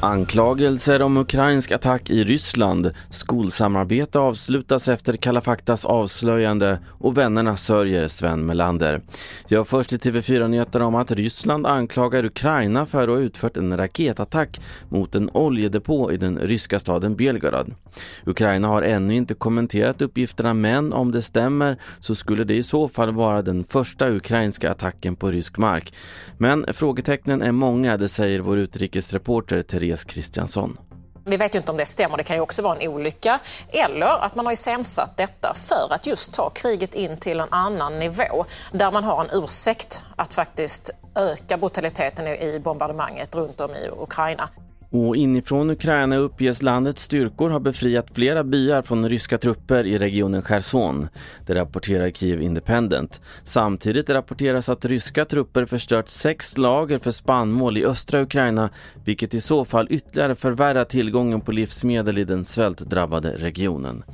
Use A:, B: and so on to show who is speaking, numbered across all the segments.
A: Anklagelser om ukrainsk attack i Ryssland, skolsamarbete avslutas efter Kalla faktas avslöjande och vännerna sörjer Sven Melander. Jag först i TV4-nyheterna om att Ryssland anklagar Ukraina för att ha utfört en raketattack mot en oljedepå i den ryska staden Belgorod. Ukraina har ännu inte kommenterat uppgifterna men om det stämmer så skulle det i så fall vara den första ukrainska attacken på rysk mark. Men frågetecknen är många, det säger vår utrikesreporter Therese Therese Kristiansson.
B: Vi vet ju inte om det stämmer, det kan ju också vara en olycka. Eller att man har iscensatt detta för att just ta kriget in till en annan nivå där man har en ursäkt att faktiskt öka brutaliteten i bombardemanget runt om i Ukraina.
A: Och inifrån Ukraina uppges landets styrkor ha befriat flera byar från ryska trupper i regionen Cherson. Det rapporterar Kiev Independent. Samtidigt rapporteras att ryska trupper förstört sex lager för spannmål i östra Ukraina vilket i så fall ytterligare förvärrar tillgången på livsmedel i den svältdrabbade regionen.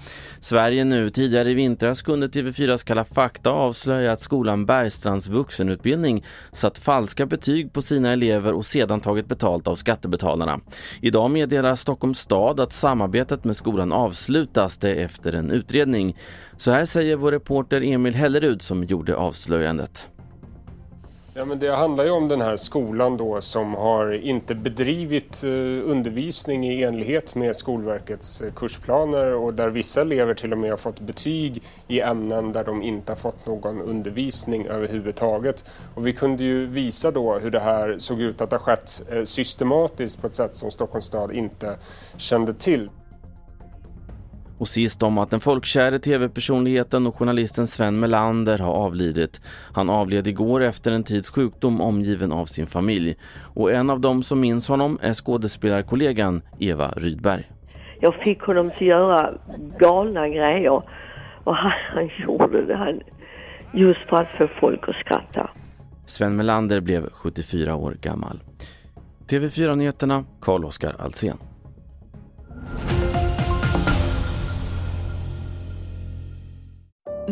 A: Sverige nu. Tidigare i vintras kunde TV4s Kalla fakta avslöja att skolan Bergstrands vuxenutbildning satt falska betyg på sina elever och sedan tagit betalt av skattebetalarna. Idag meddelar Stockholms stad att samarbetet med skolan avslutas det efter en utredning. Så här säger vår reporter Emil Hellerud som gjorde avslöjandet.
C: Ja, men det handlar ju om den här skolan då som har inte bedrivit eh, undervisning i enlighet med Skolverkets eh, kursplaner och där vissa elever till och med har fått betyg i ämnen där de inte har fått någon undervisning överhuvudtaget. Och vi kunde ju visa då hur det här såg ut att ha skett eh, systematiskt på ett sätt som Stockholms stad inte kände till.
A: Och sist om att den folkkäre tv-personligheten och journalisten Sven Melander har avlidit. Han avled igår efter en tids sjukdom omgiven av sin familj. Och en av dem som minns honom är skådespelarkollegan Eva Rydberg.
D: Jag fick honom att göra galna grejer och han, han gjorde det han, just för att få folk att skratta.
A: Sven Melander blev 74 år gammal. TV4-nyheterna, Carl-Oskar Alsen.